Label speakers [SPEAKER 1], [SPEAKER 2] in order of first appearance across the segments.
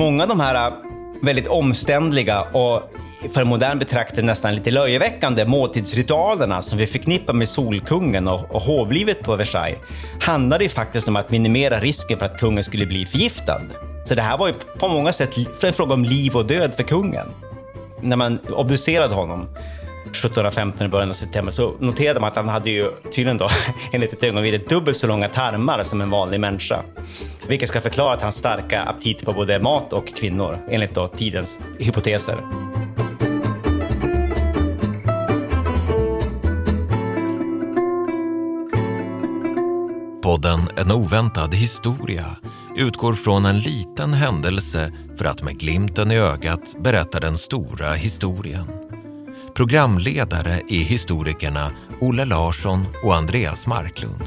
[SPEAKER 1] Många av de här äh, väldigt omständliga och för en modern betraktare nästan lite löjeväckande måltidsritualerna som vi förknippar med Solkungen och, och hovlivet på Versailles handlade ju faktiskt om att minimera risken för att kungen skulle bli förgiftad. Så det här var ju på många sätt en fråga om liv och död för kungen. När man obducerade honom 1715 i början av september så noterade man att han hade ju tydligen då enligt ett ögonvide, dubbelt så långa tarmar som en vanlig människa. Vilket ska förklara att hans starka aptit på både mat och kvinnor enligt då tidens hypoteser.
[SPEAKER 2] Podden En oväntad historia utgår från en liten händelse för att med glimten i ögat berätta den stora historien. Programledare är historikerna Olle Larsson och Andreas Marklund.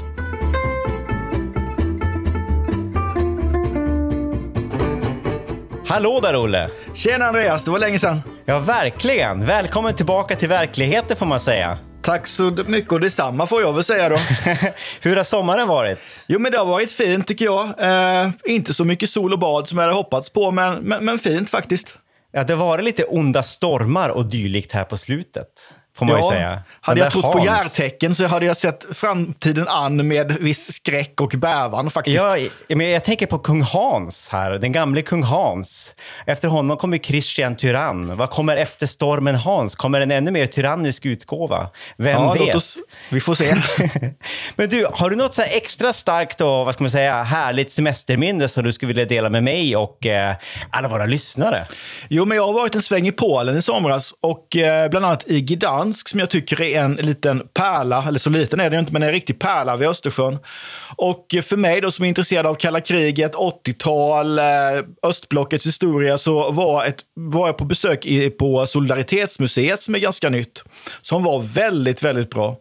[SPEAKER 1] Hallå där Olle!
[SPEAKER 3] Tjena Andreas, det var länge sedan.
[SPEAKER 1] Ja, verkligen. Välkommen tillbaka till verkligheten får man säga.
[SPEAKER 3] Tack så mycket och detsamma får jag väl säga då.
[SPEAKER 1] Hur har sommaren varit?
[SPEAKER 3] Jo, men det har varit fint tycker jag. Eh, inte så mycket sol och bad som jag hade hoppats på, men, men, men fint faktiskt.
[SPEAKER 1] Ja, det har varit lite onda stormar och dylikt här på slutet. Får man
[SPEAKER 3] ja,
[SPEAKER 1] ju säga.
[SPEAKER 3] Hade jag trott på
[SPEAKER 1] Hans-
[SPEAKER 3] järtecken så hade jag sett framtiden an med viss skräck och bävan faktiskt.
[SPEAKER 1] Ja, men jag tänker på kung Hans här, den gamle kung Hans. Efter honom kommer Christian Tyrann. Vad kommer efter stormen Hans? Kommer en ännu mer tyrannisk utgåva? Vem
[SPEAKER 3] Ja,
[SPEAKER 1] vet?
[SPEAKER 3] oss, vi får se.
[SPEAKER 1] Men du, har du något så extra starkt och vad ska man säga, härligt semesterminne som du skulle vilja dela med mig och eh, alla våra lyssnare?
[SPEAKER 3] Jo, men jag har varit en sväng i Polen i somras och eh, bland annat i Gdansk som jag tycker är en liten pärla, eller så liten är den inte, men en riktig pärla vid Östersjön. Och för mig då som är intresserad av kalla kriget, 80-tal, eh, östblockets historia, så var, ett, var jag på besök i, på Solidaritetsmuseet som är ganska nytt, som var väldigt, väldigt bra.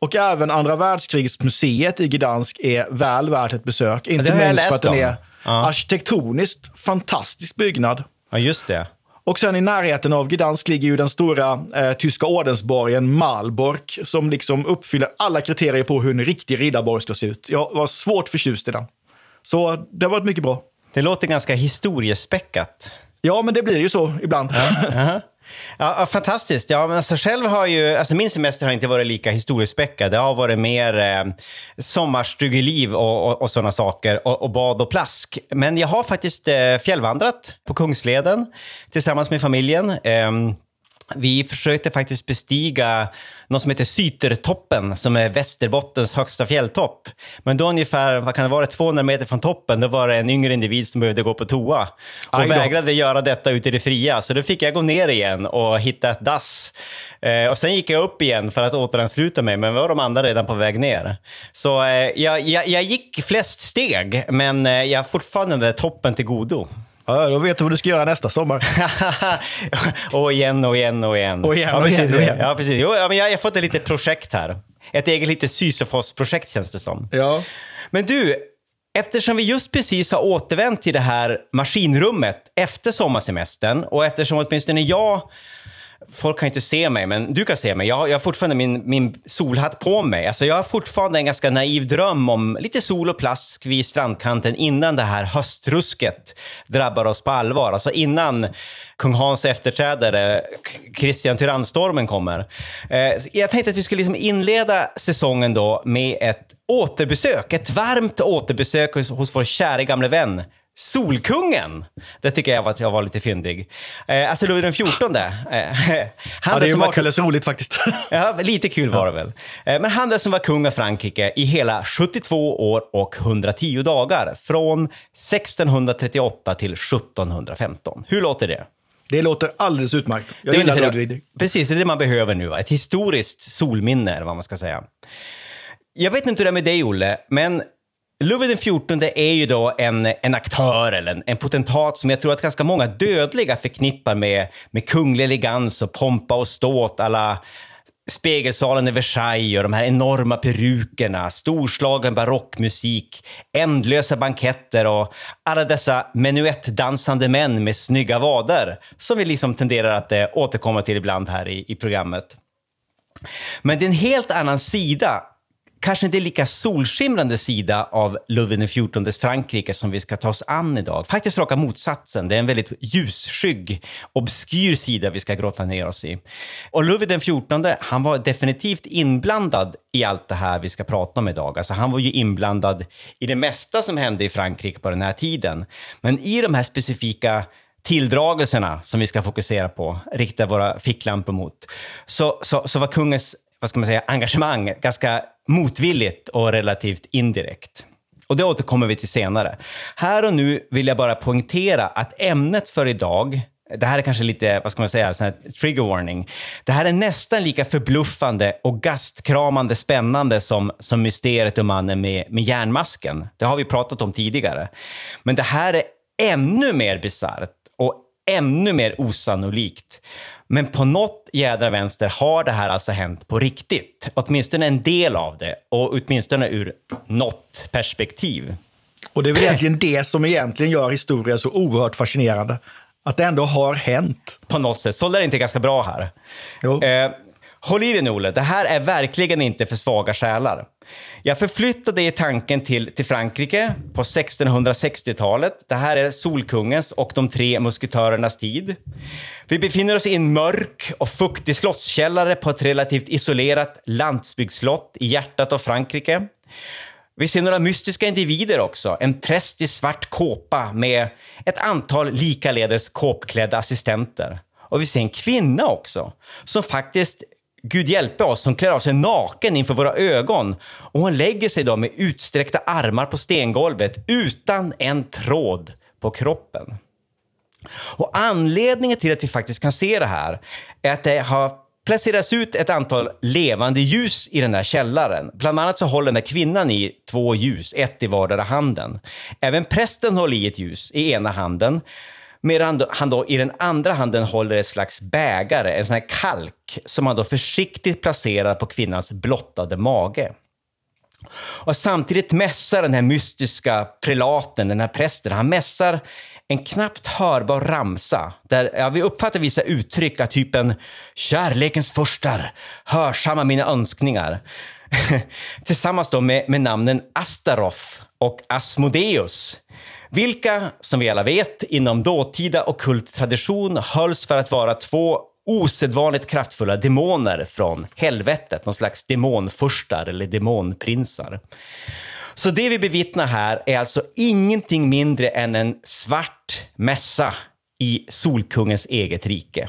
[SPEAKER 3] Och även andra världskrigsmuseet i Gdansk är väl värt ett besök. Inte minst för att den är
[SPEAKER 1] Ja.
[SPEAKER 3] arkitektoniskt fantastisk byggnad.
[SPEAKER 1] Ja, just det.
[SPEAKER 3] Och sen i närheten av Gdansk ligger ju den stora eh, tyska ordensborgen Malbork som liksom uppfyller alla kriterier på hur en riktig riddarborg ska se ut. Jag var svårt förtjust i den. Så det har varit mycket bra.
[SPEAKER 1] Det låter ganska historiespäckat.
[SPEAKER 3] Ja, men det blir ju så ibland.
[SPEAKER 1] Ja, ja, fantastiskt. Ja, men alltså själv har ju, alltså min semester har inte varit lika historiespäckad. Det har varit mer eh, sommarstugeliv och, och, och sådana saker och, och bad och plask. Men jag har faktiskt eh, fjällvandrat på Kungsleden tillsammans med familjen. Eh, vi försökte faktiskt bestiga något som heter Sytertoppen, som är Västerbottens högsta fjälltopp. Men då ungefär, vad kan det vara, 200 meter från toppen, då var det en yngre individ som behövde gå på toa. Och vägrade göra detta ute i det fria, så då fick jag gå ner igen och hitta ett dass. Eh, och sen gick jag upp igen för att återansluta mig, men var de andra redan på väg ner. Så eh, jag, jag, jag gick flest steg, men eh, jag har fortfarande toppen till godo.
[SPEAKER 3] Ja, då vet du vad du ska göra nästa sommar.
[SPEAKER 1] och igen och igen och igen.
[SPEAKER 3] Och igen
[SPEAKER 1] ja, precis.
[SPEAKER 3] igen och igen.
[SPEAKER 1] Ja, precis. Jo, ja, men jag har fått ett litet projekt här. Ett eget litet Sisyfos-projekt känns det som.
[SPEAKER 3] Ja.
[SPEAKER 1] Men du, eftersom vi just precis har återvänt till det här maskinrummet efter sommarsemestern och eftersom åtminstone jag Folk kan ju inte se mig, men du kan se mig. Jag har, jag har fortfarande min, min solhatt på mig. Alltså jag har fortfarande en ganska naiv dröm om lite sol och plask vid strandkanten innan det här höstrusket drabbar oss på allvar. Alltså innan kung Hans efterträdare Kristian Christian Tyrannstormen kommer. Eh, jag tänkte att vi skulle liksom inleda säsongen då med ett återbesök. Ett varmt återbesök hos, hos vår kära gamle vän Solkungen! Det tycker jag att jag var lite fyndig. Eh, alltså Louis den XIV. Eh, han
[SPEAKER 3] ja, det är ju
[SPEAKER 1] var-
[SPEAKER 3] roligt faktiskt.
[SPEAKER 1] Ja, lite kul var det väl. Eh, Men han den som var kung av Frankrike i hela 72 år och 110 dagar. Från 1638 till 1715. Hur låter det?
[SPEAKER 3] Det låter alldeles utmärkt. Jag
[SPEAKER 1] Det
[SPEAKER 3] gillar Ludvig.
[SPEAKER 1] Precis, det är det man behöver nu. va? Ett historiskt solminne, eller vad man ska säga. jag vet inte hur det är med dig, Olle, men Ludvig XIV är ju då en, en aktör eller en, en, potentat som jag tror att ganska många dödliga förknippar med, med kunglig elegans och pompa och ståt alla spegelsalen i Versailles och de här enorma perukerna, storslagen barockmusik, ändlösa banketter och alla dessa menuettdansande män med snygga vader som vi liksom tenderar att eh, återkomma till ibland här i, i programmet. Men det är en helt annan sida kanske inte lika solskimrande sida av Ludvig XIVs Frankrike som vi ska ta oss an idag. Faktiskt raka motsatsen. Det är en väldigt ljusskygg, obskyr sida vi ska grotta ner oss i. Och Ludvig XIV, han var definitivt inblandad i allt det här vi ska prata om idag. Alltså han var ju inblandad i det mesta som hände i Frankrike på den här tiden. Men i de här specifika tilldragelserna som vi ska fokusera på, rikta våra ficklampor mot, så, så, så var kungens vad ska man säga, engagemang ganska motvilligt och relativt indirekt. Och det återkommer vi till senare. Här och nu vill jag bara poängtera att ämnet för idag det här är kanske lite, vad ska man säga, sån trigger warning. Det här är nästan lika förbluffande och gastkramande spännande som, som mysteriet om mannen med, med järnmasken. Det har vi pratat om tidigare. Men det här är ännu mer bisarrt och ännu mer osannolikt. Men på något jädra vänster har det här alltså hänt på riktigt. Åtminstone en del av det och åtminstone ur något perspektiv.
[SPEAKER 3] Och det är väl egentligen det som egentligen gör historia så oerhört fascinerande. Att det ändå har hänt.
[SPEAKER 1] På något sätt. Så är det inte ganska bra här.
[SPEAKER 3] Jo.
[SPEAKER 1] Eh, håll i dig nu, Olle. Det här är verkligen inte för svaga själar. Jag förflyttade i tanken till, till Frankrike på 1660-talet. Det här är Solkungens och de tre musketörernas tid. Vi befinner oss i en mörk och fuktig slottskällare på ett relativt isolerat landsbygdsslott i hjärtat av Frankrike. Vi ser några mystiska individer också. En präst i svart kåpa med ett antal likaledes kåpklädda assistenter. Och vi ser en kvinna också, som faktiskt Gud hjälpe oss, som klär av sig naken inför våra ögon. Och hon lägger sig då med utsträckta armar på stengolvet utan en tråd på kroppen. Och anledningen till att vi faktiskt kan se det här är att det har placerats ut ett antal levande ljus i den här källaren. Bland annat så håller den här kvinnan i två ljus, ett i vardera handen. Även prästen håller i ett ljus i ena handen Medan han då i den andra handen håller ett slags bägare, en sån här kalk, som han då försiktigt placerar på kvinnans blottade mage. Och samtidigt mässar den här mystiska prelaten, den här prästen, han mässar en knappt hörbar ramsa där ja, vi uppfattar vissa uttryck av typen “kärlekens förstar, hörsamma mina önskningar” tillsammans då med, med namnen Astaroth och Asmodeus vilka, som vi alla vet, inom dåtida ockult tradition hölls för att vara två osedvanligt kraftfulla demoner från helvetet, någon slags demonfurstar eller demonprinsar. Så det vi bevittnar här är alltså ingenting mindre än en svart mässa i Solkungens eget rike.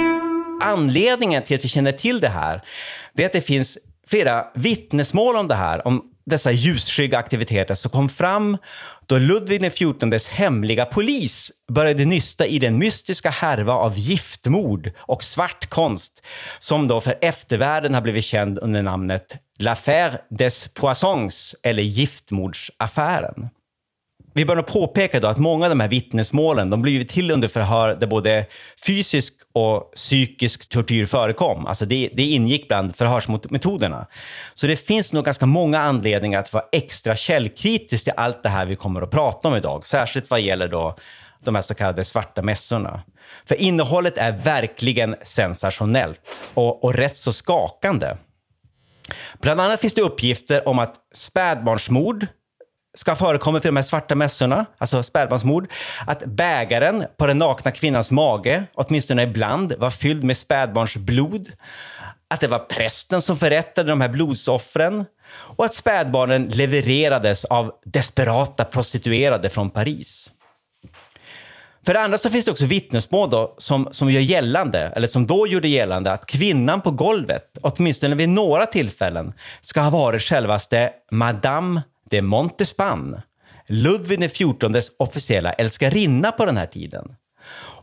[SPEAKER 1] Anledningen till att vi känner till det här det är att det finns flera vittnesmål om det här, om dessa ljusskygga aktiviteter som kom fram då Ludvig XIVs hemliga polis började nysta i den mystiska härva av giftmord och svart konst som då för eftervärlden har blivit känd under namnet L'affaire des Poissons eller giftmordsaffären. Vi bör nog påpeka då att många av de här vittnesmålen de blev till under förhör där både fysisk och psykisk tortyr förekom. Alltså det, det ingick bland förhörsmetoderna. Så det finns nog ganska många anledningar att vara extra källkritisk till allt det här vi kommer att prata om idag. Särskilt vad gäller då de här så kallade svarta mässorna. För innehållet är verkligen sensationellt och, och rätt så skakande. Bland annat finns det uppgifter om att spädbarnsmord ska förekomma vid de här svarta mässorna, alltså spädbarnsmord, att bägaren på den nakna kvinnans mage, åtminstone ibland, var fylld med spädbarnsblod, att det var prästen som förrättade de här blodsoffren och att spädbarnen levererades av desperata prostituerade från Paris. För det andra så finns det också vittnesmål då, som, som gör gällande, eller som då gjorde gällande, att kvinnan på golvet, åtminstone vid några tillfällen, ska ha varit självaste Madame de Montespan, Ludvig XIVs officiella älskarinna på den här tiden.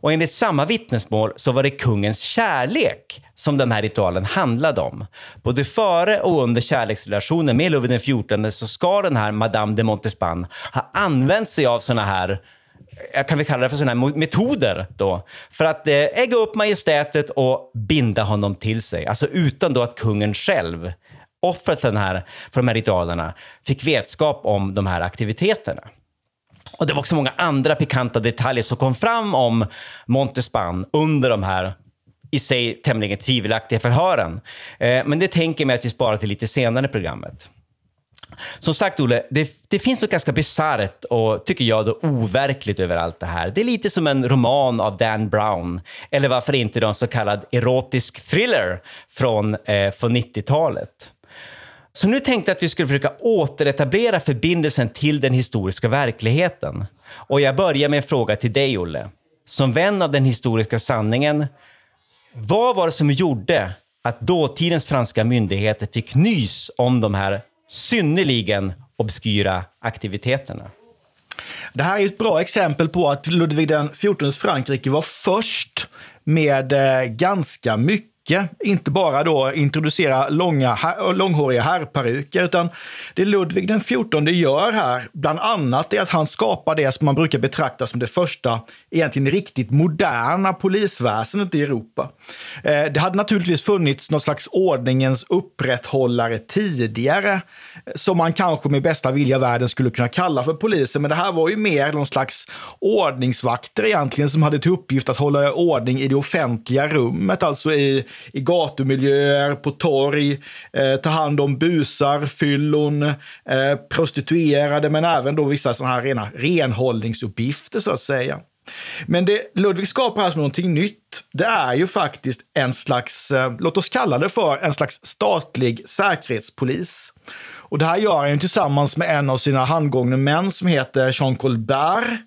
[SPEAKER 1] Och enligt samma vittnesmål så var det kungens kärlek som den här ritualen handlade om. Både före och under kärleksrelationen med Ludvig XIV så ska den här Madame de Montespan ha använt sig av såna här jag kan vi kalla det för sådana här metoder då, för att eh, ägga upp majestätet och binda honom till sig. Alltså utan då att kungen själv offret för, den här, för de här ritualerna fick vetskap om de här aktiviteterna. Och det var också många andra pikanta detaljer som kom fram om Montespan under de här i sig tämligen tvivelaktiga förhören. Eh, men det tänker jag mig att vi sparar till lite senare i programmet. Som sagt, Olle, det, det finns något ganska bisarrt och, tycker jag, då, overkligt över allt det här. Det är lite som en roman av Dan Brown, eller varför inte då en så kallad erotisk thriller från, eh, från 90-talet. Så nu tänkte jag att vi skulle försöka återetablera förbindelsen till den historiska verkligheten. Och jag börjar med en fråga till dig, Olle. Som vän av den historiska sanningen, vad var det som gjorde att dåtidens franska myndigheter fick nys om de här synnerligen obskyra aktiviteterna?
[SPEAKER 3] Det här är ett bra exempel på att Ludvig XIVs Frankrike var först med eh, ganska mycket inte bara då introducera långa, långhåriga herrperuker, utan det Ludvig den XIV gör här, bland annat, är att han skapar det som man brukar betrakta som det första, egentligen riktigt moderna polisväsendet i Europa. Eh, det hade naturligtvis funnits någon slags ordningens upprätthållare tidigare, eh, som man kanske med bästa vilja världen skulle kunna kalla för poliser, men det här var ju mer någon slags ordningsvakter egentligen, som hade till uppgift att hålla ordning i det offentliga rummet, alltså i i gatumiljöer, på torg, eh, ta hand om busar, fyllon, eh, prostituerade, men även då vissa sådana här rena renhållningsuppgifter så att säga. Men det Ludvig skapar här som någonting nytt, det är ju faktiskt en slags, eh, låt oss kalla det för en slags statlig säkerhetspolis. Och det här gör han tillsammans med en av sina handgångna män som heter Jean Colbert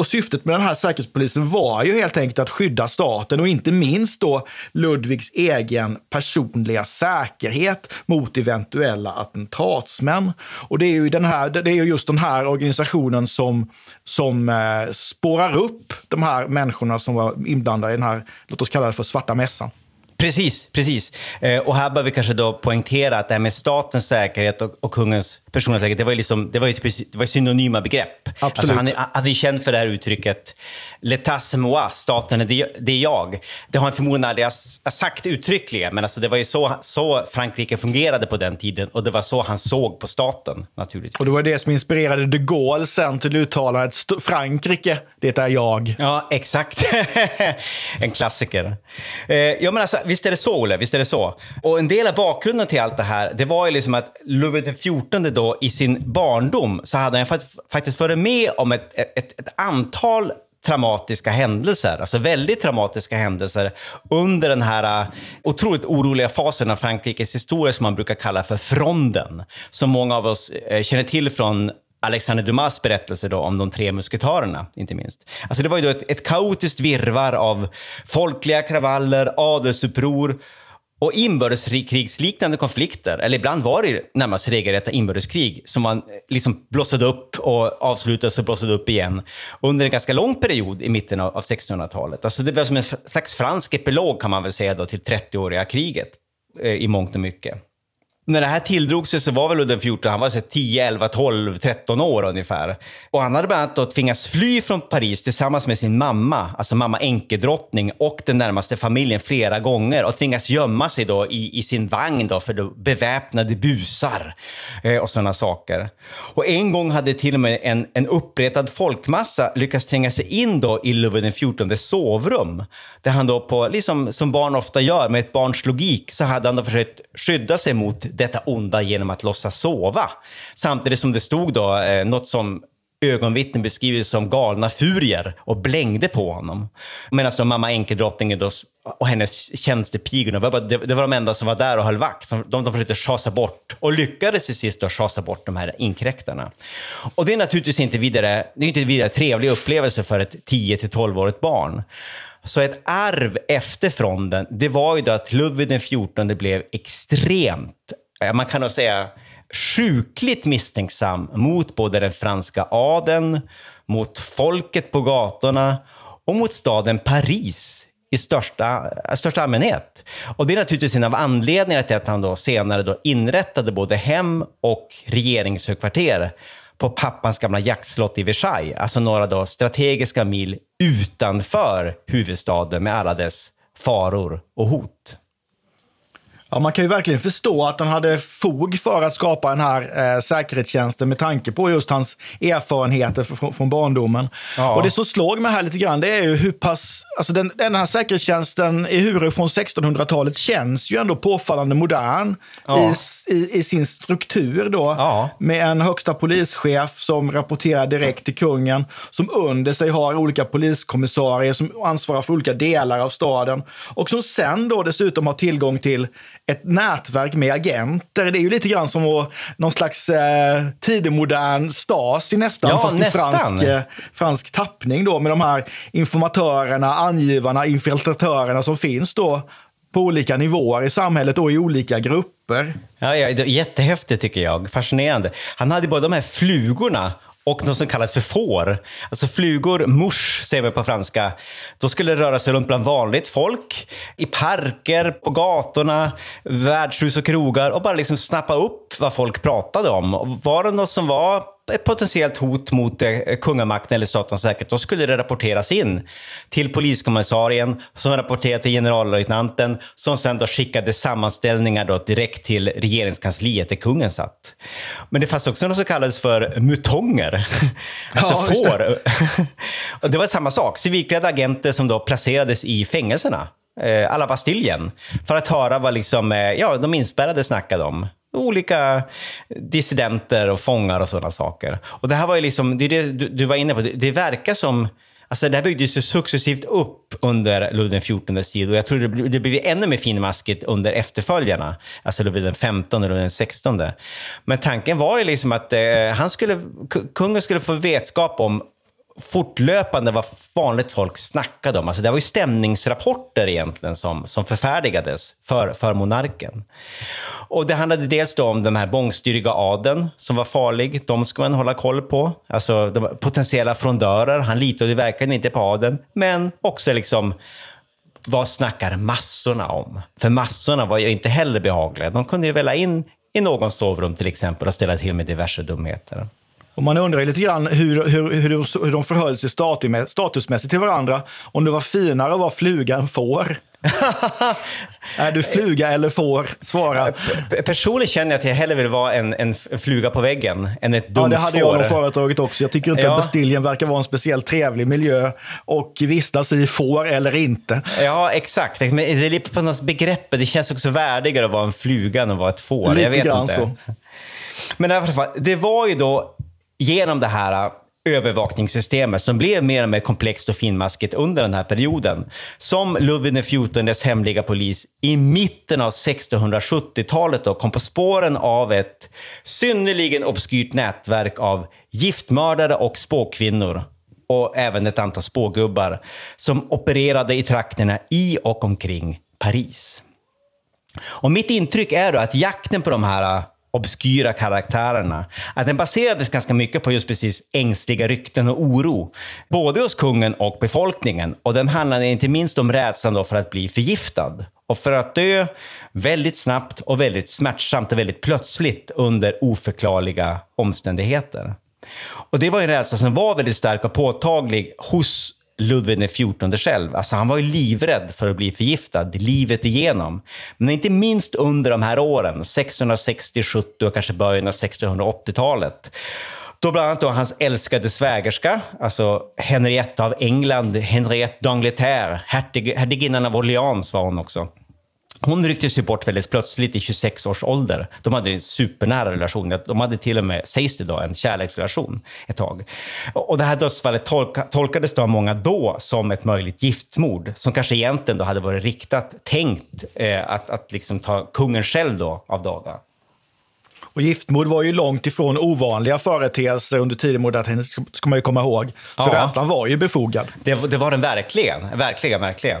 [SPEAKER 3] och syftet med den här säkerhetspolisen var ju helt enkelt att skydda staten och inte minst då Ludvigs egen personliga säkerhet mot eventuella attentatsmän. Och det är ju, den här, det är ju just den här organisationen som, som eh, spårar upp de här människorna som var inblandade i den här, låt oss kalla det för svarta mässan.
[SPEAKER 1] Precis, precis. Eh, och här bör vi kanske då poängtera att det här med statens säkerhet och, och kungens personlighetsläget, det var ju, liksom, det var ju typ, det var synonyma begrepp.
[SPEAKER 3] Absolut.
[SPEAKER 1] Alltså han, är- han är känd för det här uttrycket L'état c'est moi, staten är det, det är jag. Det har han förmodligen aldrig sagt uttryckligen, men alltså det var ju så, så Frankrike fungerade på den tiden och det var så han såg på staten naturligtvis.
[SPEAKER 3] Och det var det som inspirerade de Gaulle sen till uttalandet "St- Frankrike, det är jag.
[SPEAKER 1] Ja, exakt. en klassiker. Eh, ja, men alltså, visst är det så, Olle? Visst är det så? Och en del av bakgrunden till allt det här, det var ju liksom att Ludvig XIV då i sin barndom så hade han faktiskt varit med om ett, ett, ett antal traumatiska händelser, alltså väldigt traumatiska händelser under den här äh, otroligt oroliga fasen av Frankrikes historia som man brukar kalla för fronden, som många av oss äh, känner till från Alexander Dumas berättelse då om de tre musketörerna, inte minst. Alltså det var ju då ett, ett kaotiskt virvar av folkliga kravaller, adelsuppror och inbördeskrigsliknande konflikter. Eller ibland var det närmast regelrätta inbördeskrig som man eh, liksom blossade upp och avslutades och blossade upp igen under en ganska lång period i mitten av 1600-talet. Alltså det var som en slags fransk epilog kan man väl säga då till 30-åriga kriget eh, i mångt och mycket när det här tilldrog sig så var väl Ludvig XIV, han var så 10, 11, 12, 13 år ungefär. Och han hade bland annat då tvingats fly från Paris tillsammans med sin mamma, alltså mamma enkedrottning och den närmaste familjen flera gånger och tvingats gömma sig då i, i sin vagn då för då beväpnade busar eh, och sådana saker. Och en gång hade till och med en, en uppretad folkmassa lyckats tränga sig in då i Ludvig XIV sovrum. Där han då på, liksom som barn ofta gör med ett barns logik, så hade han då försökt skydda sig mot detta onda genom att låtsas sova. Samtidigt som det stod då eh, något som ögonvittnen beskriver som galna furier och blängde på honom. Medan då mamma enkeldrottningen då och hennes tjänstepigor, det var, det, var de enda som var där och höll vakt. Som- De, de försökte schasa bort och lyckades till sist då schasa bort de här inkräktarna. Och det är naturligtvis inte vidare, det är inte en vidare trevlig upplevelse för ett 10 till 12-årigt barn. Så ett arv efter fronden, det var ju då att Ludvig XIV blev extremt, Eh, man kan nog säga sjukligt misstänksam mot både den franska adeln, mot folket på gatorna och mot staden Paris i största, eh, största allmänhet. Och det är naturligtvis en av anledningarna till att han då senare då inrättade både hem och regeringshögkvarter på pappans gamla jaktslott i Versailles, alltså några då strategiska mil utanför huvudstaden med alla dess faror och hot.
[SPEAKER 3] Ja, man kan ju verkligen förstå att han hade fog för att skapa den här eh, säkerhetstjänsten med tanke på just hans erfarenheter från, från barndomen.
[SPEAKER 1] Ja.
[SPEAKER 3] Och det som slog mig här lite grann, det är ju hur pass, alltså den, den här säkerhetstjänsten i Huru från 1600-talet känns ju ändå påfallande modern
[SPEAKER 1] Ja.
[SPEAKER 3] i, i, i sin struktur då.
[SPEAKER 1] Ja.
[SPEAKER 3] Med en högsta polischef som rapporterar direkt till kungen, som under sig har olika poliskommissarier som ansvarar för olika delar av staden och som sen då dessutom har tillgång till ett nätverk med agenter. Det är ju lite grann som att- någon slags eh, tidig-modern Stasi nästan,
[SPEAKER 1] Ja,
[SPEAKER 3] fast
[SPEAKER 1] nästan.
[SPEAKER 3] i fransk, eh, fransk tappning då med de här informatörerna, angivarna, infiltratörerna som finns då på olika nivåer i samhället och i olika grupper.
[SPEAKER 1] Ja, ja, jättehäftigt tycker jag. Fascinerande. Han hade både de här flugorna och något som kallas för får. Alltså flugor, mouche säger man på franska. Då skulle det röra sig runt bland vanligt folk, i parker, på gatorna, värdshus och krogar och bara liksom snappa upp vad folk pratade om. Och Var det något som var ett potentiellt hot mot eh, kungamakten eller statens säkerhet, då skulle det rapporteras in till poliskommissarien som rapporterade till generallöjtnanten som sen då skickade sammanställningar då direkt till regeringskansliet där kungen satt. Men det fanns också något som kallades för mutonger, alltså
[SPEAKER 3] Ja,
[SPEAKER 1] får. Och det var samma sak, civilklädda agenter som då placerades i fängelserna, eh, alla Bastiljen, för att höra vad liksom, eh, ja, de inspärrade snackade om olika dissidenter och fångar och sådana saker. Och det här var ju liksom, det är det du, du var inne på, det, det verkar som Alltså det här byggdes ju successivt upp under Ludvig XIVs tid och jag tror det, det blev ännu mer finmaskigt under efterföljarna, alltså Ludvig XV och Ludvig XVI. Men tanken var ju liksom att eh, han skulle, kungen skulle få vetskap om fortlöpande vad vanligt folk snackade om. Alltså det var ju stämningsrapporter egentligen som, som förfärdigades för, för monarken. Och det handlade dels då om den här bångstyriga adeln som var farlig. De ska man hålla koll på. Alltså de potentiella frondörer. Han litade verkligen inte på adeln. Men också liksom vad snackar massorna om? För massorna var ju inte heller behagliga. De kunde ju välla in i någons sovrum till exempel och ställa till med diverse dumheter.
[SPEAKER 3] Och man undrar lite grann hur, hur, hur, de, hur de förhöll sig statusmä- statusmässigt till varandra. Om det var finare att vara fluga än får. är du fluga eller får? Svara.
[SPEAKER 1] P- Personligen känner jag att jag hellre vill vara en, en fluga på väggen än ett dumt
[SPEAKER 3] Ja, det hade jag nog föredragit också. Jag tycker inte
[SPEAKER 1] Ja.
[SPEAKER 3] att Bastiljen verkar vara en speciellt trevlig miljö och vistas i får eller inte.
[SPEAKER 1] Ja, exakt. Men det är lite på något begrepp. Det känns också värdigare att vara en fluga än att vara ett får. jag
[SPEAKER 3] Lite
[SPEAKER 1] vet
[SPEAKER 3] grann
[SPEAKER 1] inte.
[SPEAKER 3] så.
[SPEAKER 1] Men i alla fall, det var ju då genom det här äh, övervakningssystemet som blev mer och mer komplext och finmaskigt under den här perioden som Ludvig XIVs hemliga polis i mitten av 1670-talet då kom på spåren av ett synnerligen obskyrt nätverk av giftmördare och spåkvinnor och även ett antal spågubbar som opererade i trakterna i och omkring Paris. Och mitt intryck är då att jakten på de här äh, obskyra karaktärerna, att den baserades ganska mycket på just precis ängsliga rykten och oro, både hos kungen och befolkningen. Och den handlade inte minst om rädslan då för att bli förgiftad och för att dö väldigt snabbt och väldigt smärtsamt och väldigt plötsligt under oförklarliga omständigheter. Och det var en rädsla som var väldigt stark och påtaglig hos Ludvig XIV själv. Alltså han var ju livrädd för att bli förgiftad livet igenom. Men inte minst under de här åren, 1660, 70 och kanske början av 1680-talet. Då bland annat då hans älskade svägerska, alltså Henrietta av England, Henriette d'Angleterre, hertig, hertiginnan av Orleans var hon också. Hon rycktes ju bort väldigt plötsligt i 26 års ålder. De hade en supernära relation. De hade till och med, sägs det då, en kärleksrelation ett tag. Och det här dödsfallet tolka, tolkades då av många då som ett möjligt giftmord, som kanske egentligen då hade varit riktat, tänkt eh, att, att liksom ta kungen själv då av daga.
[SPEAKER 3] Och giftmord var ju långt ifrån ovanliga företeelser under tidig modernität, ska ska man ju komma ihåg. För
[SPEAKER 1] Ja.
[SPEAKER 3] rädslan var ju befogad.
[SPEAKER 1] Det, det var den verkligen, verkligen, verkligen.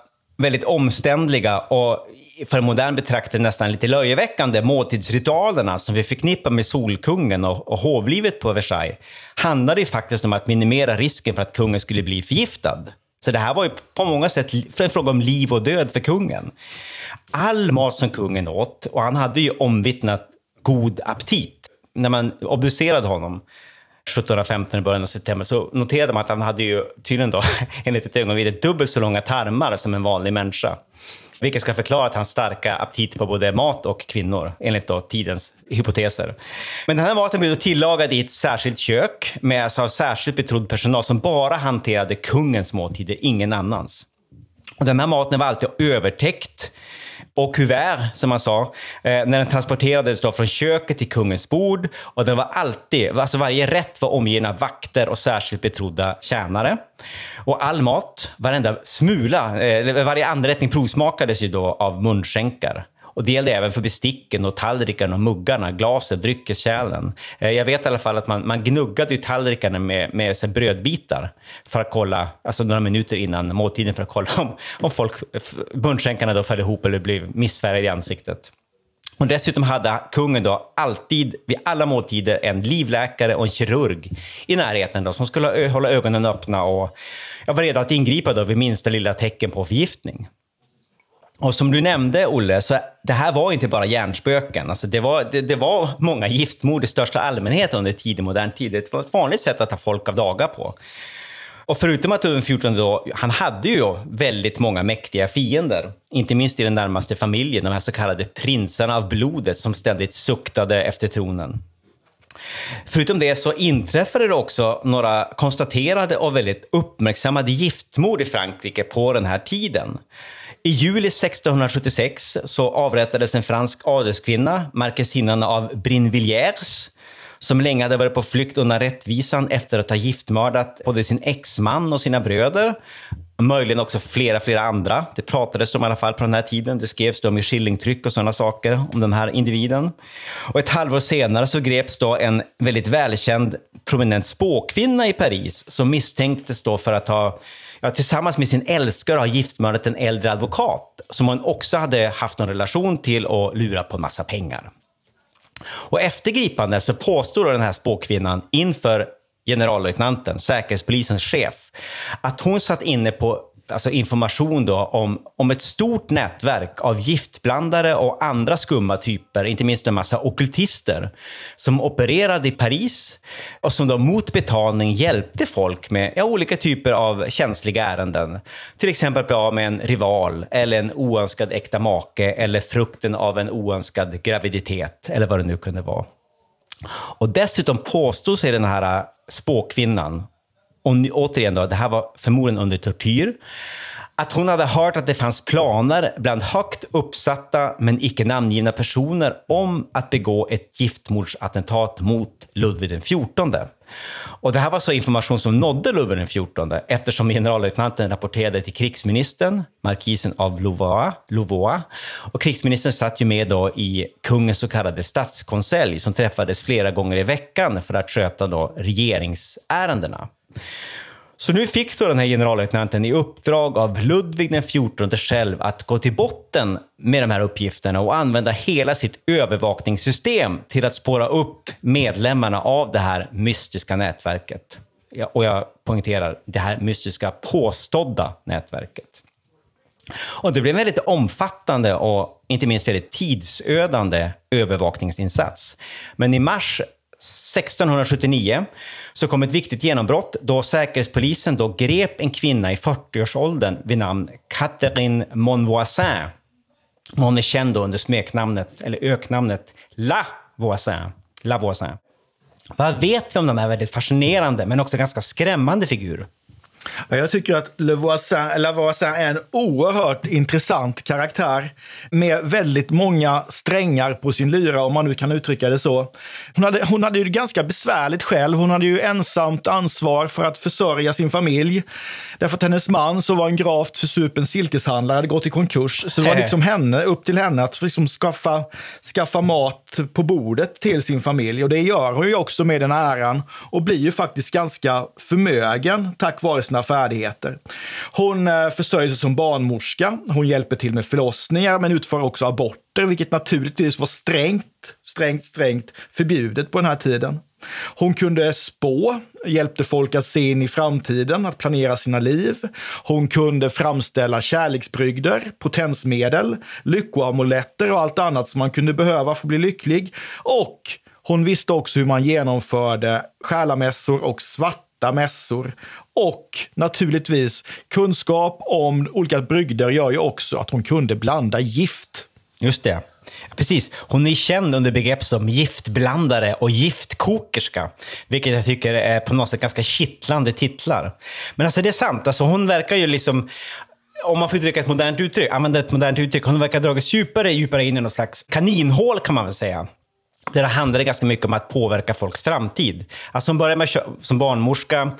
[SPEAKER 1] väldigt omständliga och för en modern betraktare nästan lite löjeväckande måltidsritualerna som vi förknippar med Solkungen och, och hovlivet på Versailles handlade ju faktiskt om att minimera risken för att kungen skulle bli förgiftad. Så det här var ju på många sätt en fråga om liv och död för kungen. All mat som kungen åt, och han hade ju omvittnat god aptit. När man obducerade honom 1715 i början av september så noterade man att han hade ju tydligen då enligt ett ögonvittne dubbelt så långa tarmar som en vanlig människa. Vilket ska förklara att hans starka aptit på både mat och kvinnor, enligt då tidens hypoteser. Men den här maten blev då tillagad i ett särskilt kök med alltså särskilt betrodd personal som bara hanterade kungens måltider, ingen annans. Och den här maten var alltid övertäckt och kuvert, som man sa, eh, när den transporterades då från köket till kungens bord. Och den var alltid, alltså varje rätt var omgiven av vakter och särskilt betrodda tjänare. Och all mat, varenda smula, eh, varje anrättning provsmakades ju då av munskänkar. Och det gällde även för besticken och tallrikarna och muggarna, glaset, dryckeskärlen. Eh, jag vet i alla fall att man, man gnuggade ju tallrikarna med, med så här, brödbitar för att kolla, alltså några minuter innan måltiden för att kolla om, om folk, munskänkarna då föll ihop eller blev missfärgade i ansiktet. Och dessutom hade kungen då alltid vid alla måltider en livläkare och en kirurg i närheten då, som skulle hålla ögonen öppna och var redo att ingripa då vid minsta lilla tecken på förgiftning. Och som du nämnde, Olle, så det här var inte bara hjärnspöken. Alltså det, var, det, det var många giftmord i största allmänhet under tidig modern tid. Det var ett vanligt sätt att ta folk av daga på. Och förutom att Ulf XIV då, han hade ju väldigt många mäktiga fiender. Inte minst i den närmaste familjen, de här så kallade prinsarna av blodet som ständigt suktade efter tronen. Förutom det så inträffade det också några konstaterade och väldigt uppmärksammade giftmord i Frankrike på den här tiden. I juli 1676 så avrättades en fransk adelskvinna, markesinnan av Brinvilliers, som länge hade varit på flykt undan rättvisan efter att ha giftmördat både sin exman och sina bröder. Möjligen också flera, flera andra. Det pratades om i alla fall på den här tiden. Det skrevs om i skillingtryck och sådana saker om den här individen. Och ett halvår senare så greps då en väldigt välkänd prominent spåkvinna i Paris som misstänktes då för att ha ja, tillsammans med sin älskare har giftmördat en äldre advokat som hon också hade haft någon relation till och lurat på en massa pengar. Och efter gripandet så påstår den här spåkvinnan inför generallöjtnanten, säkerhetspolisens chef, att hon satt inne på alltså information då om, om ett stort nätverk av giftblandare och andra skumma typer, inte minst en massa okultister, som opererade i Paris och som då mot betalning hjälpte folk med ja, olika typer av känsliga ärenden. Till exempel bli av med en rival eller en oönskad äkta make eller frukten av en oönskad graviditet eller vad det nu kunde vara. Och dessutom påstod sig den här äh, spåkvinnan och återigen, då, det här var förmodligen under tortyr, att hon hade hört att det fanns planer bland högt uppsatta men icke namngivna personer om att begå ett giftmordsattentat mot Ludvig XIV. Och det här var så information som nådde Ludvig XIV eftersom generallöjtnanten rapporterade till krigsministern, markisen av Louvois, Louvois. Och krigsministern satt ju med då i kungens så kallade statskonselj som träffades flera gånger i veckan för att sköta då regeringsärendena. Så nu fick då den här generallöjtnanten i uppdrag av Ludvig XIV själv att gå till botten med de här uppgifterna och använda hela sitt övervakningssystem till att spåra upp medlemmarna av det här mystiska nätverket. Och jag poängterar, det här mystiska påstådda nätverket. Och det blev en väldigt omfattande och inte minst väldigt tidsödande övervakningsinsats. Men i mars 1679 så kom ett viktigt genombrott då Säkerhetspolisen då grep en kvinna i 40-årsåldern vid namn Catherine Monvoisin. Hon är känd under smeknamnet, eller öknamnet La Voisin. La Voisin. Vad vet vi om den här väldigt fascinerande men också ganska skrämmande figur?
[SPEAKER 3] Jag tycker att Lavoisin, Lavoisin är en oerhört intressant karaktär med väldigt många strängar på sin lyra, om man nu kan uttrycka det så. Hon hade, hon hade ju ganska besvärligt själv. Hon hade ju ensamt ansvar för att försörja sin familj. Därför att hennes man, som var en gravt försupen silkeshandlare, hade gått i konkurs. Så det var liksom henne, upp till henne att liksom skaffa, skaffa mat på bordet till sin familj. Och det gör hon ju också med den äran och blir ju faktiskt ganska förmögen tack vare sina färdigheter. Hon eh, försörjer sig som barnmorska. Hon hjälper till med förlossningar men utför också aborter, vilket naturligtvis var strängt, strängt, strängt förbjudet på den här tiden. Hon kunde spå, hjälpte folk att se in i framtiden, att planera sina liv. Hon kunde framställa kärleksbrygder, potensmedel, lyckoamuletter och allt annat som man kunde behöva för att bli lycklig. Och hon visste också hur man genomförde själamässor och svarta mässor. Och naturligtvis kunskap om olika brygder gör ju också att hon kunde blanda gift.
[SPEAKER 1] Just det. Precis. Hon är känd under begrepp som giftblandare och giftkokerska, vilket jag tycker är på något sätt ganska kittlande titlar. Men alltså det är sant, alltså hon verkar ju liksom om man får uttrycka ett modernt uttryck, använda ett modernt uttryck, hon verkar ha dragits djupare, djupare in i något slags kaninhål kan man väl säga. Där det handlade ganska mycket om att påverka folks framtid. Alltså hon började med, som barnmorska,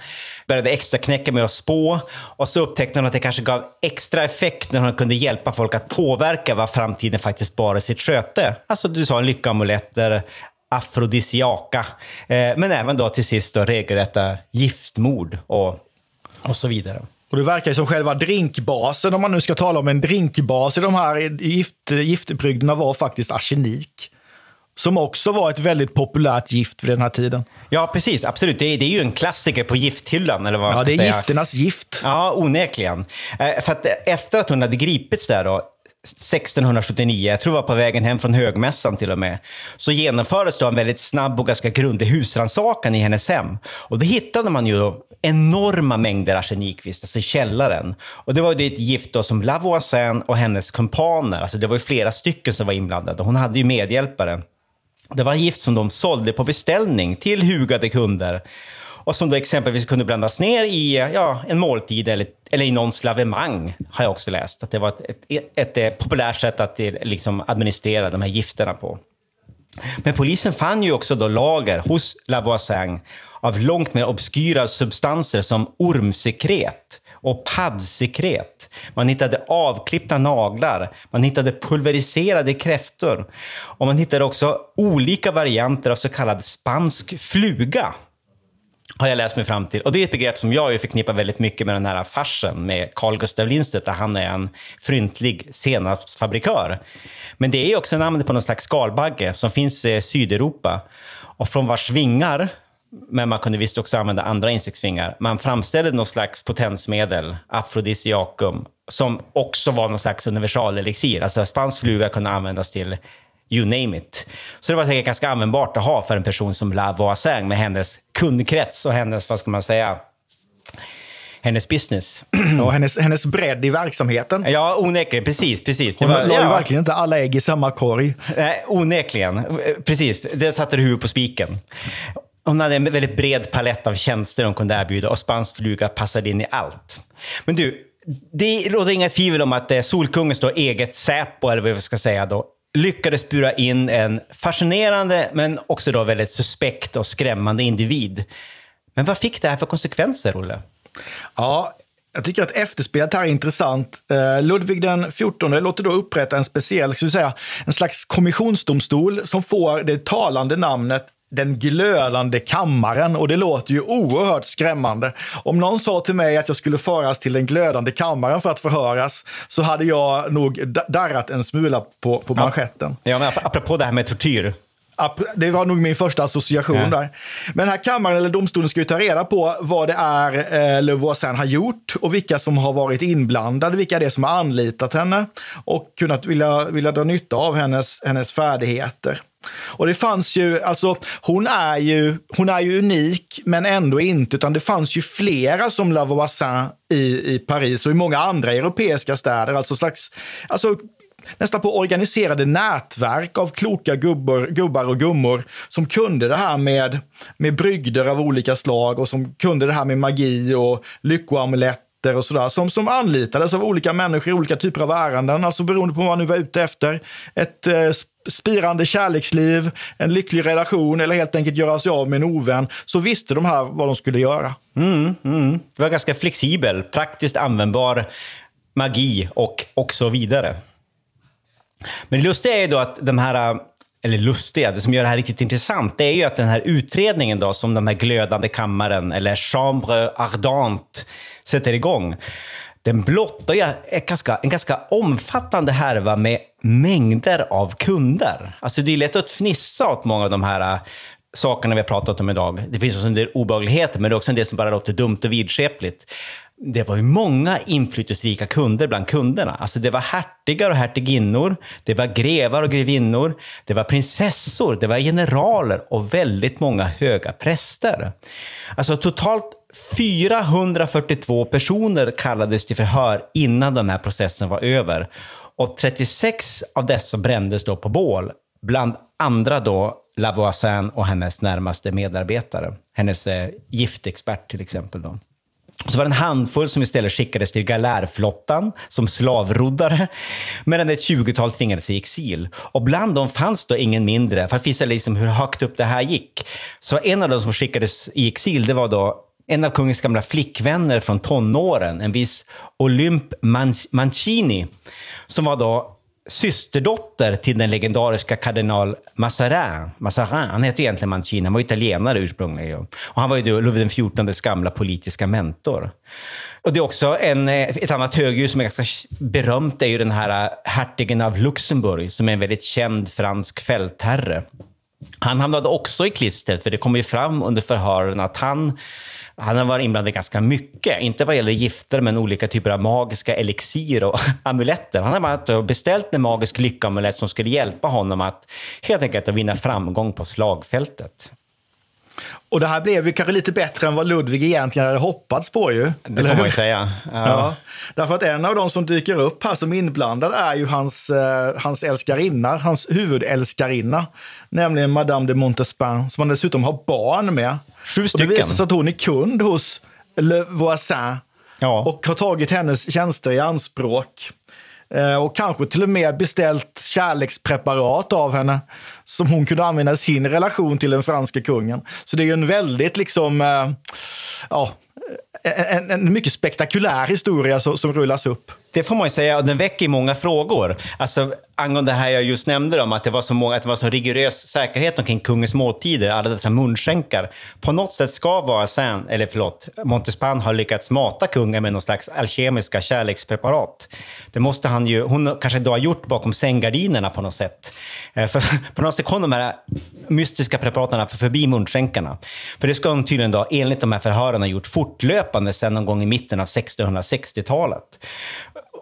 [SPEAKER 1] började extra knäcka med att spå och så upptäckte hon att det kanske gav extra effekt när hon kunde hjälpa folk att påverka vad framtiden faktiskt bar i sitt sköte. Alltså du sa lyckoamuletter, afrodisiaka, eh, men även då till sist då regelrätta giftmord och, och så vidare.
[SPEAKER 3] Och det verkar ju som själva drinkbasen, om man nu ska tala om en drinkbas i de här gift, giftbrygderna, var faktiskt arsenik. Som också var ett väldigt populärt gift vid den här tiden.
[SPEAKER 1] Ja, precis. Absolut. Det är, det är ju en klassiker på gifthyllan. Eller vad man
[SPEAKER 3] ja, det är
[SPEAKER 1] säga.
[SPEAKER 3] gifternas gift.
[SPEAKER 1] Ja, onekligen. Eh, för att efter att hon hade gripits där då, 1679, jag tror det var på vägen hem från högmässan till och med, så genomfördes då en väldigt snabb och ganska grundlig husrannsakan i hennes hem. Och då hittade man ju enorma mängder arsenikvisst, alltså i källaren. Och det var ju ett gift då som Lavoisin och hennes kumpaner, alltså det var ju flera stycken som var inblandade. Hon hade ju medhjälpare. Det var gift som de sålde på beställning till hugade kunder och som då exempelvis kunde blandas ner i ja, en måltid eller, eller i någons lavemang, har jag också läst. Att det var ett, ett, ett, ett populärt sätt att liksom, administrera de här gifterna på. Men polisen fann ju också då lager hos Lavoisin av långt mer obskyra substanser som ormsekret och paddsekret. Man hittade avklippta naglar, man hittade pulveriserade kräftor och man hittade också olika varianter av så kallad spansk fluga har jag läst mig fram till. Och det är ett begrepp som jag förknippar väldigt mycket med den här farsen med Carl Gustav Lindstedt, där han är en fryntlig senapsfabrikör. Men det är också namnet på någon slags skalbagge som finns i Sydeuropa och från vars vingar men man kunde visst också använda andra insektsvingar. Man framställde något slags potensmedel, afrodisiakum, som också var någon slags universalelixir. Alltså spansk fluga kunde användas till you name it. Så det var säkert ganska användbart att ha för en person som Lavoisin med hennes kundkrets och hennes, vad ska man säga, hennes business.
[SPEAKER 3] Och hennes, hennes bredd i verksamheten.
[SPEAKER 1] Ja, onekligen. Precis, precis.
[SPEAKER 3] Det Hon var, la ja. ju verkligen inte alla ägg i samma korg.
[SPEAKER 1] Nej, onekligen. Precis, det satte du huvudet på spiken. Hon hade en väldigt bred palett av tjänster hon kunde erbjuda och spansk fluga passade in i allt. Men du, det råder inga tvivel om att eh, Solkungens då eget Säpo, eller vad vi ska säga då, lyckades bura in en fascinerande men också då väldigt suspekt och skrämmande individ. Men vad fick det här för konsekvenser, Olle?
[SPEAKER 3] Ja, jag tycker att efterspelet här är intressant. Eh, Ludvig den 14 låter då upprätta en speciell, ska vi säga, en slags kommissionsdomstol som får det talande namnet den glödande kammaren och det låter ju oerhört skrämmande. Om någon sa till mig att jag skulle föras till den glödande kammaren för att förhöras så hade jag nog darrat en smula på, på manschetten.
[SPEAKER 1] Ja, men apropå det här med tortyr.
[SPEAKER 3] Det var nog min första association ja. där. Men den här kammaren eller domstolen ska ju ta reda på vad det är eh, har gjort och vilka som har varit inblandade, vilka det är som har anlitat henne och kunnat vilja, vilja dra nytta av hennes, hennes färdigheter. Och det fanns ju, alltså hon är ju, hon är ju unik, men ändå inte, utan det fanns ju flera som Lavoisin i, i Paris och i många andra europeiska städer, alltså slags, alltså nästan på organiserade nätverk av kloka gubbar, gubbar och gummor som kunde det här med, med brygder av olika slag och som kunde det här med magi och lyckoamuletter och sådär, som, som anlitades av olika människor i olika typer av ärenden, alltså beroende på vad man nu var ute efter. Ett eh, spirande kärleksliv, en lycklig relation eller helt enkelt göra sig av med en ovän, så visste de här vad de skulle göra.
[SPEAKER 1] Mm, mm. Det var ganska flexibel, praktiskt användbar magi och, och så vidare. Men det lustiga är ju då att de här, eller lustiga, det som gör det här riktigt intressant, det är ju att den här utredningen då, som den här glödande kammaren, eller Chambre Ardente, sätter igång, den blottar ju en ganska, en ganska omfattande härva med mängder av kunder. Alltså det är lätt att fnissa åt många av de här äh, sakerna vi har pratat om idag. Det finns också en del obehagligheter, men det är också en del som bara låter dumt och vidskepligt. Det var ju många inflytelserika kunder bland kunderna. Alltså det var hertigar och hertiginnor, det var grevar och grevinnor, det var prinsessor, det var generaler och väldigt många höga präster. Alltså totalt 442 personer kallades till förhör innan den här processen var över. Och 36 av dessa brändes då på bål, bland andra då Lavoisin och hennes närmaste medarbetare. Hennes eh, giftexpert till exempel. Då. Så var det en handfull som istället skickades till galärflottan som slavroddare, medan ett tjugotal tvingades i exil. Och bland dem fanns då ingen mindre, för att visa liksom hur högt upp det här gick. Så en av dem som skickades i exil, det var då en av kungens gamla flickvänner från tonåren, en viss Olymp Mancini, som var då systerdotter till den legendariska kardinal Mazarin. Mazarin han hette egentligen Mancini, han var italienare ursprungligen. Och han var ju då Ludvig XIVs gamla politiska mentor. Och det är också en, eh, ett annat högdjur som är ganska berömt, är ju den här eh, hertigen av Luxemburg, som är en väldigt känd fransk fältherre. Han hamnade också i klistret, för det kom ju fram under förhören att han han har varit inblandad ganska mycket, inte vad gäller gifter, men olika typer av magiska elixir och amuletter. Han har beställt en magisk lyckamulett som skulle hjälpa honom att helt enkelt att vinna framgång på slagfältet.
[SPEAKER 3] Och det här blev ju kanske lite bättre än vad Ludvig egentligen hade hoppats på ju.
[SPEAKER 1] Det får man ju säga.
[SPEAKER 3] Ja. ja. Därför att en av de som dyker upp här som inblandad är ju hans, eh, hans älskarinna, hans huvudälskarinna, nämligen Madame de Montespan, som han dessutom har barn med.
[SPEAKER 1] Sju stycken.
[SPEAKER 3] Och det visar sig att hon är kund hos Le Voisin ja. och har tagit hennes tjänster i anspråk. Eh, och kanske till och med beställt kärlekspreparat av henne som hon kunde använda i sin relation till den franska kungen. Så det är ju en väldigt liksom, eh, ja, en, en, mycket spektakulär historia som, som rullas upp.
[SPEAKER 1] Det får man ju säga, och den väcker många frågor. Alltså, angående det här jag just nämnde om att det var så, många, att det var så rigorös säkerhet omkring kungens måltider, alla dessa munskänkar. På något sätt ska vara sen, eller förlåt, Montespan har lyckats mata kungen med någon slags alkemiska kärlekspreparat. Det måste han ju, hon kanske då har gjort bakom sänggardinerna på något sätt. Eh, för på något sätt kom de här mystiska preparaten förbi munskänkarna. För det ska hon tydligen då, enligt de här förhören, ha gjort fortlöpande sedan någon gång i mitten av 1660-talet.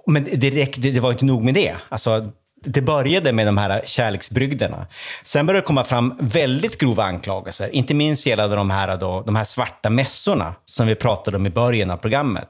[SPEAKER 1] Men det, räckte, det var inte nog med det. Alltså, det började med de här kärleksbrygderna. Sen började det komma fram väldigt grova anklagelser, inte minst gällande de här, då, de här svarta mässorna som vi pratade om i början av programmet.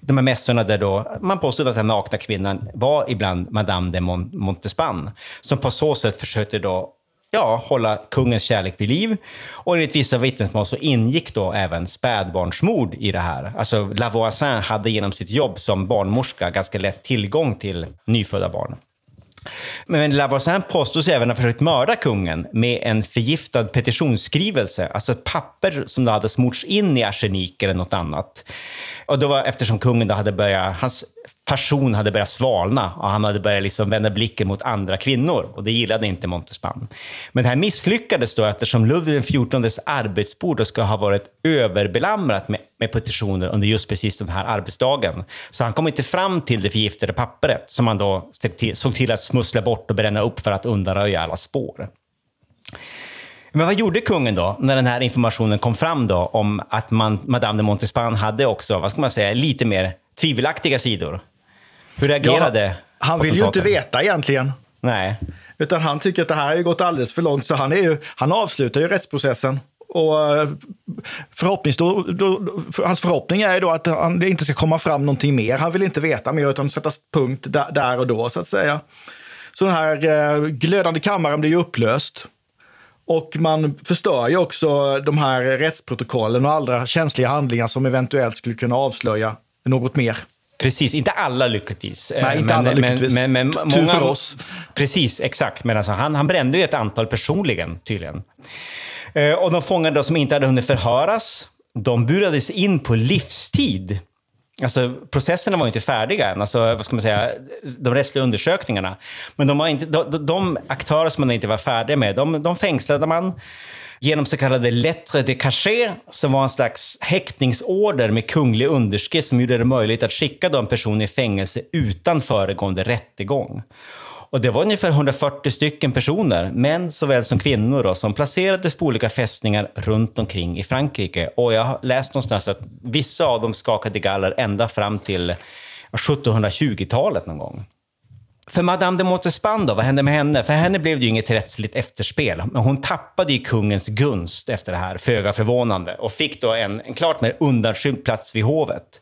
[SPEAKER 1] De här mässorna där då man påstod att den nakna kvinnan var ibland Madame de Montespan, som på så sätt försökte då ja, hålla kungens kärlek vid liv. Och enligt vissa vittnesmål så ingick då även spädbarnsmord i det här. Alltså Lavoisin hade genom sitt jobb som barnmorska ganska lätt tillgång till nyfödda barn. Men Lavoisin påstås även ha försökt mörda kungen med en förgiftad petitionsskrivelse, alltså ett papper som då hade smorts in i arsenik eller något annat. Och då var, eftersom kungen då hade börjat, hans passion hade börjat svalna och han hade börjat liksom vända blicken mot andra kvinnor och det gillade inte Montespan. Men det här misslyckades då eftersom Ludvig XIVs arbetsbord då ska ha varit överbelamrat med, med petitioner under just precis den här arbetsdagen. Så han kom inte fram till det förgiftade pappret som han då såg till, såg till att smussla bort och bränna upp för att undanröja alla spår. Men vad gjorde kungen då, när den här informationen kom fram då om att man, Madame de Montespan hade också, vad ska man säga, lite mer tvivelaktiga sidor? Hur reagerade ja,
[SPEAKER 3] Han vill ju inte veta egentligen.
[SPEAKER 1] Nej.
[SPEAKER 3] Utan han tycker att det här har gått alldeles för långt, så han, är ju, han avslutar ju rättsprocessen. Och eh, förhoppnings då, då, hans förhoppning är då att han, det inte ska komma fram någonting mer. Han vill inte veta mer, utan sätta punkt där, där och då, så att säga. Så den här eh, glödande kammaren blir ju upplöst. Och man förstör ju också de här rättsprotokollen och andra känsliga handlingar som eventuellt skulle kunna avslöja något mer.
[SPEAKER 1] Precis, inte alla lyckligtvis.
[SPEAKER 3] Nej, inte men, alla lyckligtvis. Men, men, men Tur för oss.
[SPEAKER 1] Precis, exakt. Men alltså, han, han brände ju ett antal personligen, tydligen. Eh, och de fångar som inte hade hunnit förhöras, de burades in på livstid. Alltså, processerna var ju inte färdiga än, alltså, vad ska man säga, de rättsliga undersökningarna. Men de, var inte, de, de aktörer som man inte var färdiga med, de, de fängslade man genom så kallade lettre de cachet, som var en slags häktningsorder med kunglig underskrift som gjorde det möjligt att skicka de personer i fängelse utan föregående rättegång. Och det var ungefär 140 stycken personer, män såväl som kvinnor, då, som placerades på olika fästningar runt omkring i Frankrike. Och jag har läst någonstans att vissa av dem skakade galler ända fram till 1720-talet någon gång. För Madame de Montespan då, vad hände med henne? För henne blev det ju inget rättsligt efterspel, men hon tappade ju kungens gunst efter det här, föga förvånande, och fick då en, en klart mer undanskymd plats vid hovet.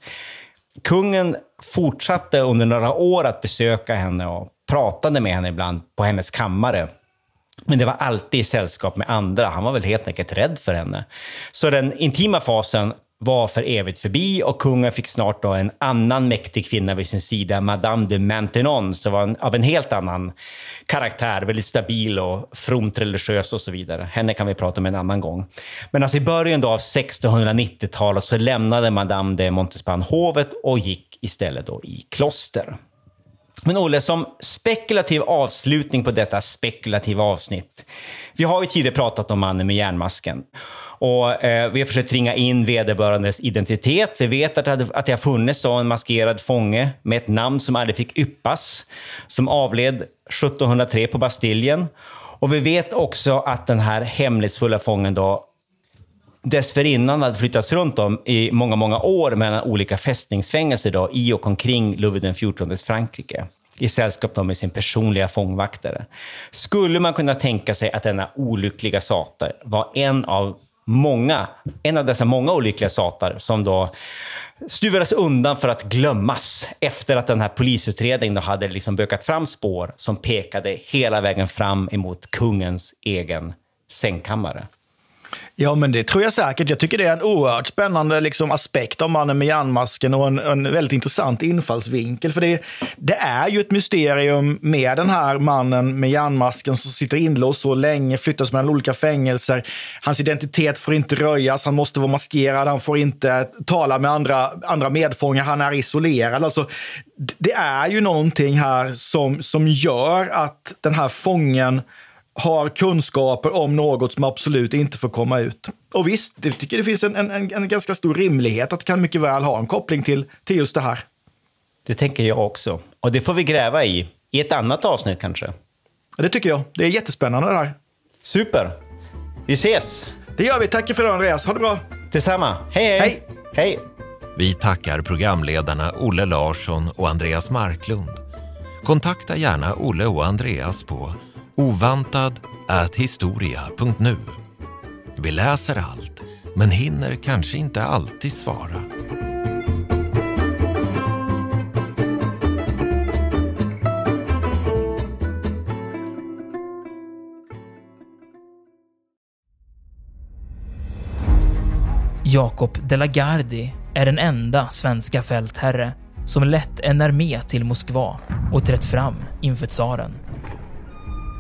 [SPEAKER 1] Kungen fortsatte under några år att besöka henne och pratade med henne ibland på hennes kammare. Men det var alltid i sällskap med andra. Han var väl helt enkelt rädd för henne. Så den intima fasen var för evigt förbi och kungen fick snart då en annan mäktig kvinna vid sin sida, Madame de Maintenon, som var en, av en helt annan karaktär, väldigt stabil och fromt religiös och så vidare. Henne kan vi prata om en annan gång. Men alltså i början då av 1690-talet så lämnade Madame de Montespan hovet och gick istället då i kloster. Men Olle, som spekulativ avslutning på detta spekulativa avsnitt. Vi har ju tidigare pratat om mannen med järnmasken. Och eh, vi har försökt ringa in vederbörandes identitet. Vi vet att det, hade, att det har funnits en maskerad fånge med ett namn som aldrig fick yppas, som avled 1703 på Bastiljen. Och vi vet också att den här hemlighetsfulla fången då dessförinnan hade flyttats runt om i många, många år mellan olika fästningsfängelser då, i och omkring Louis XIVs Frankrike i sällskap med sin personliga fångvaktare. Skulle man kunna tänka sig att denna olyckliga satar var en av många, en av dessa många olyckliga satar som då stuvades undan för att glömmas efter att den här polisutredningen då hade liksom bökat fram spår som pekade hela vägen fram emot kungens egen sängkammare.
[SPEAKER 3] Ja, men det tror jag säkert. Jag tycker det är en oerhört spännande liksom, aspekt av mannen med järnmasken och en, en väldigt intressant infallsvinkel. För det, det, är ju ett mysterium med den här mannen med järnmasken som sitter inlåst så länge, flyttas mellan olika fängelser. Hans identitet får inte röjas, han måste vara maskerad, han får inte tala med andra, andra medfångar, han är isolerad. Alltså, det är ju någonting här som, som gör att den här fången har kunskaper om något som absolut inte får komma ut. Och visst, jag tycker det finns en, en, en ganska stor rimlighet att det kan mycket väl ha en koppling till, till just det här.
[SPEAKER 1] Det tänker jag också. Och det får vi gräva i, i ett annat avsnitt kanske.
[SPEAKER 3] Det tycker jag. Det är jättespännande det här.
[SPEAKER 1] Super. Vi ses!
[SPEAKER 3] Det gör vi. Tack för det Andreas. Ha det bra.
[SPEAKER 1] Detsamma. Hej, hej!
[SPEAKER 3] Hej!
[SPEAKER 1] hej.
[SPEAKER 2] Vi tackar programledarna Olle Larsson och Andreas Marklund. Kontakta gärna Olle och Andreas på ovantad.historia.nu. Vi läser allt, men hinner kanske inte alltid svara.
[SPEAKER 4] Jakob de la Gardie är den enda svenska fältherre som lett en armé till Moskva och trätt fram inför tsaren.